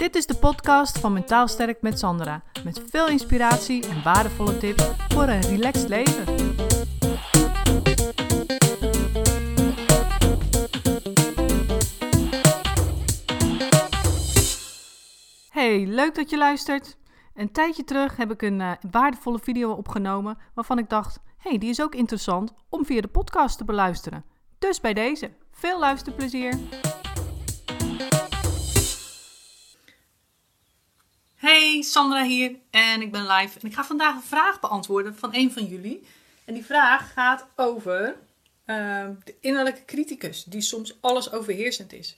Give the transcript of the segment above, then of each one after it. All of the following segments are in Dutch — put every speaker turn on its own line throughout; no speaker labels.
Dit is de podcast van Mentaal Sterk met Sandra. Met veel inspiratie en waardevolle tips voor een relaxed leven. Hey, leuk dat je luistert. Een tijdje terug heb ik een uh, waardevolle video opgenomen waarvan ik dacht: hey, die is ook interessant om via de podcast te beluisteren. Dus bij deze, veel luisterplezier. Hey, Sandra hier en ik ben live. En ik ga vandaag een vraag beantwoorden van een van jullie. En die vraag gaat over uh, de innerlijke criticus, die soms alles overheersend is.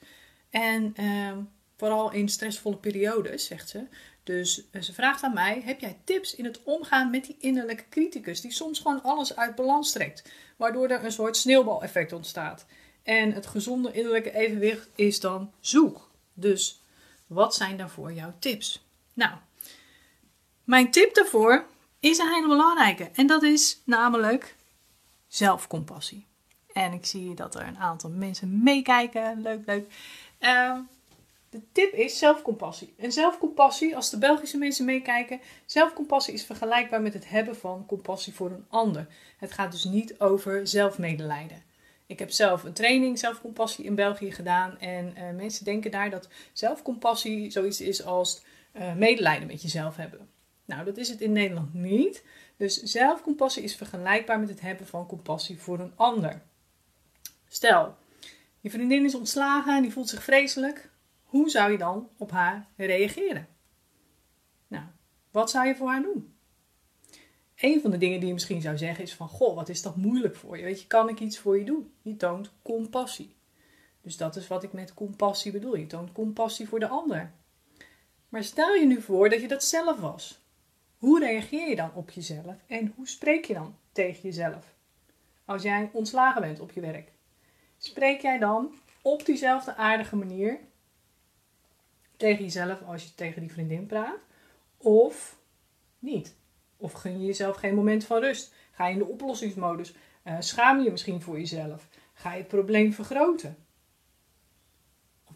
En uh, vooral in stressvolle periodes, zegt ze. Dus uh, ze vraagt aan mij: heb jij tips in het omgaan met die innerlijke criticus, die soms gewoon alles uit balans trekt, waardoor er een soort sneeuwbaleffect ontstaat? En het gezonde innerlijke evenwicht is dan zoek. Dus wat zijn daarvoor jouw tips? Nou, mijn tip daarvoor is een hele belangrijke. En dat is namelijk zelfcompassie. En ik zie dat er een aantal mensen meekijken. Leuk, leuk. Uh, de tip is zelfcompassie. En zelfcompassie, als de Belgische mensen meekijken, zelfcompassie is vergelijkbaar met het hebben van compassie voor een ander. Het gaat dus niet over zelfmedelijden. Ik heb zelf een training zelfcompassie in België gedaan. En uh, mensen denken daar dat zelfcompassie zoiets is als uh, medelijden met jezelf hebben. Nou, dat is het in Nederland niet. Dus zelfcompassie is vergelijkbaar met het hebben van compassie voor een ander. Stel, je vriendin is ontslagen en die voelt zich vreselijk. Hoe zou je dan op haar reageren? Nou, wat zou je voor haar doen? Een van de dingen die je misschien zou zeggen is van... Goh, wat is dat moeilijk voor je? Weet je, kan ik iets voor je doen? Je toont compassie. Dus dat is wat ik met compassie bedoel. Je toont compassie voor de ander. Maar stel je nu voor dat je dat zelf was. Hoe reageer je dan op jezelf en hoe spreek je dan tegen jezelf? Als jij ontslagen bent op je werk, spreek jij dan op diezelfde aardige manier tegen jezelf als je tegen die vriendin praat? Of niet? Of gun je jezelf geen moment van rust? Ga je in de oplossingsmodus? Uh, schaam je je misschien voor jezelf? Ga je het probleem vergroten?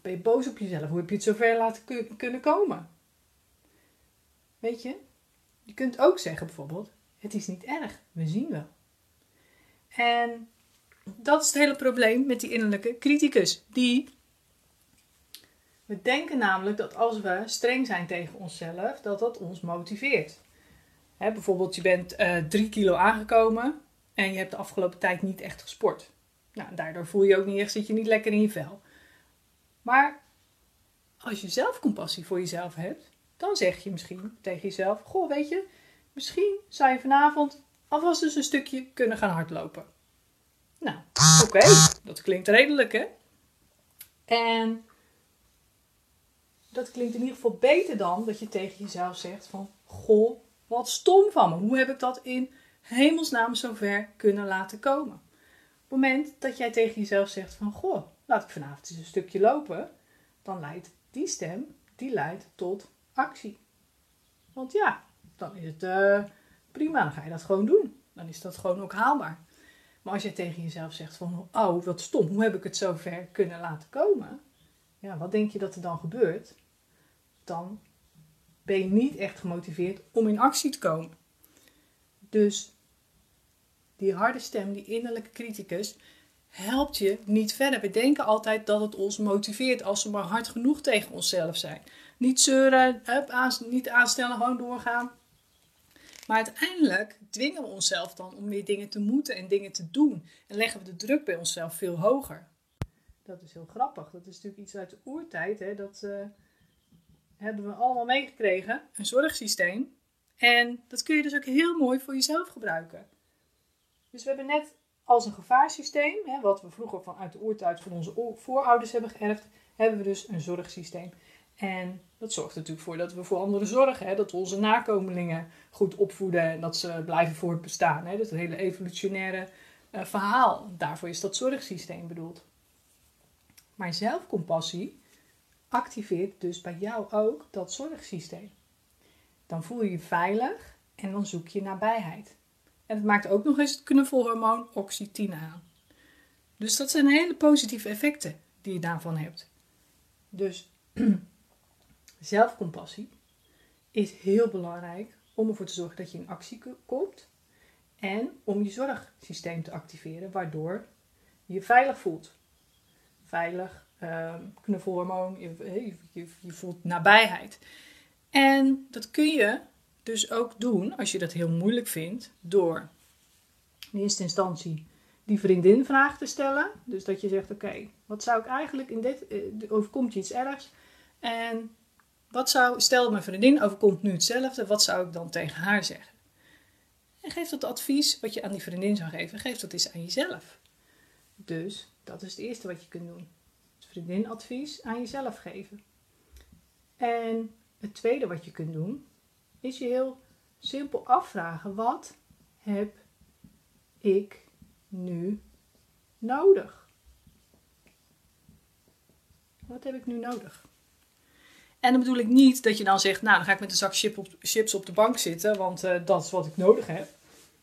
Ben je boos op jezelf? Hoe heb je het zover laten kunnen komen? Weet je? Je kunt ook zeggen bijvoorbeeld: Het is niet erg, we zien wel. En dat is het hele probleem met die innerlijke criticus. Die. We denken namelijk dat als we streng zijn tegen onszelf, dat dat ons motiveert. He, bijvoorbeeld, je bent uh, drie kilo aangekomen en je hebt de afgelopen tijd niet echt gesport. Nou, daardoor voel je ook niet echt, zit je niet lekker in je vel. Maar als je zelf compassie voor jezelf hebt, dan zeg je misschien tegen jezelf: Goh, weet je, misschien zou je vanavond alvast eens een stukje kunnen gaan hardlopen. Nou, oké, dat klinkt redelijk, hè? En dat klinkt in ieder geval beter dan dat je tegen jezelf zegt: van, Goh, wat stom van me. Hoe heb ik dat in hemelsnaam zover kunnen laten komen? Op het moment dat jij tegen jezelf zegt: van, Goh, laat ik vanavond eens een stukje lopen, dan leidt die stem, die leidt tot actie. Want ja, dan is het uh, prima, dan ga je dat gewoon doen. Dan is dat gewoon ook haalbaar. Maar als je tegen jezelf zegt van, oh wat stom, hoe heb ik het zo ver kunnen laten komen? Ja, wat denk je dat er dan gebeurt? Dan ben je niet echt gemotiveerd om in actie te komen. Dus die harde stem, die innerlijke criticus, helpt je niet verder. We denken altijd dat het ons motiveert als we maar hard genoeg tegen onszelf zijn. Niet zeuren, niet aanstellen, gewoon doorgaan. Maar uiteindelijk dwingen we onszelf dan om weer dingen te moeten en dingen te doen. En leggen we de druk bij onszelf veel hoger. Dat is heel grappig. Dat is natuurlijk iets uit de oertijd. Hè? Dat uh, hebben we allemaal meegekregen. Een zorgsysteem. En dat kun je dus ook heel mooi voor jezelf gebruiken. Dus we hebben net als een gevaarsysteem, hè, wat we vroeger vanuit de oertijd van onze voorouders hebben geërfd, hebben we dus een zorgsysteem. En dat zorgt er natuurlijk voor dat we voor anderen zorgen. Hè? Dat we onze nakomelingen goed opvoeden en dat ze blijven voortbestaan. Hè? Dat hele evolutionaire uh, verhaal. Daarvoor is dat zorgsysteem bedoeld. Maar zelfcompassie activeert dus bij jou ook dat zorgsysteem. Dan voel je je veilig en dan zoek je nabijheid. En het maakt ook nog eens het knuffelhormoon oxytine aan. Dus dat zijn hele positieve effecten die je daarvan hebt. Dus zelfcompassie is heel belangrijk om ervoor te zorgen dat je in actie komt en om je zorgsysteem te activeren, waardoor je veilig voelt. Veilig, uh, knuffelhormoon, je voelt nabijheid. En dat kun je dus ook doen als je dat heel moeilijk vindt, door in eerste instantie die vriendin vraag te stellen. Dus dat je zegt: Oké, wat zou ik eigenlijk in dit. Uh, overkomt je iets ergs? En wat zou. Stel, mijn vriendin overkomt nu hetzelfde. Wat zou ik dan tegen haar zeggen? En geef dat advies wat je aan die vriendin zou geven, geef dat eens aan jezelf. Dus dat is het eerste wat je kunt doen. Vriendinadvies aan jezelf geven. En het tweede wat je kunt doen, is je heel simpel afvragen: wat heb ik nu nodig? Wat heb ik nu nodig? En dan bedoel ik niet dat je dan zegt, nou dan ga ik met een zak chips op de bank zitten, want uh, dat is wat ik nodig heb.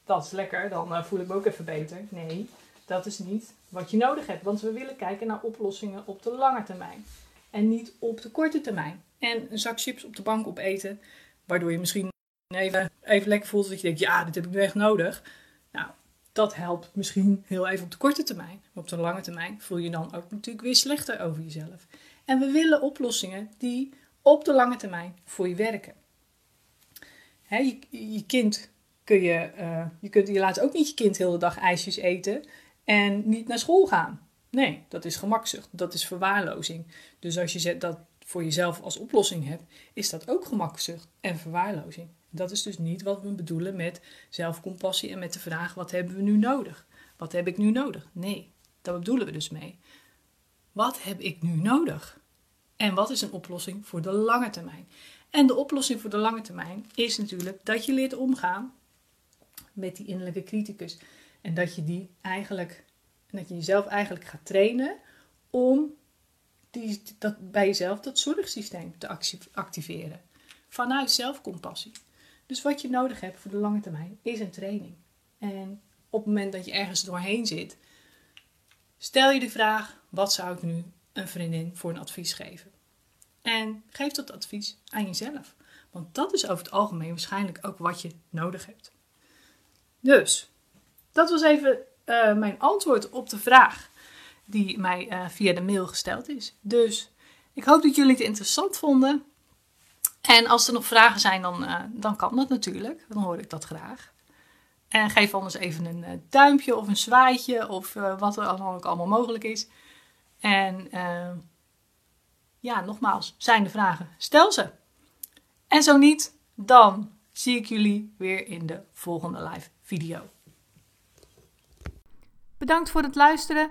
Dat is lekker, dan uh, voel ik me ook even beter. Nee, dat is niet wat je nodig hebt. Want we willen kijken naar oplossingen op de lange termijn. En niet op de korte termijn. En een zak chips op de bank opeten, waardoor je misschien even, even lekker voelt dat je denkt, ja, dit heb ik nu echt nodig. Nou, dat helpt misschien heel even op de korte termijn. Maar op de lange termijn voel je dan ook natuurlijk weer slechter over jezelf. En we willen oplossingen die op de lange termijn voor je werken. je, je, kind kun je, uh, je, kunt, je laat ook niet je kind de hele dag ijsjes eten en niet naar school gaan. Nee, dat is gemakzucht, dat is verwaarlozing. Dus als je dat voor jezelf als oplossing hebt, is dat ook gemakzucht en verwaarlozing. Dat is dus niet wat we bedoelen met zelfcompassie en met de vraag: wat hebben we nu nodig? Wat heb ik nu nodig? Nee, daar bedoelen we dus mee. Wat heb ik nu nodig? En wat is een oplossing voor de lange termijn? En de oplossing voor de lange termijn is natuurlijk dat je leert omgaan met die innerlijke criticus. En dat je die eigenlijk, dat je jezelf eigenlijk gaat trainen om dat, bij jezelf dat zorgsysteem te activeren. Vanuit zelfcompassie. Dus wat je nodig hebt voor de lange termijn is een training. En op het moment dat je ergens doorheen zit, stel je de vraag: wat zou ik nu een vriendin voor een advies geven? En geef dat advies aan jezelf. Want dat is over het algemeen waarschijnlijk ook wat je nodig hebt. Dus, dat was even uh, mijn antwoord op de vraag die mij uh, via de mail gesteld is. Dus ik hoop dat jullie het interessant vonden. En als er nog vragen zijn, dan, uh, dan kan dat natuurlijk. Dan hoor ik dat graag. En geef anders even een duimpje of een zwaaitje of wat er dan ook allemaal mogelijk is. En ja, nogmaals, zijn de vragen. Stel ze. En zo niet, dan zie ik jullie weer in de volgende live video. Bedankt voor het luisteren.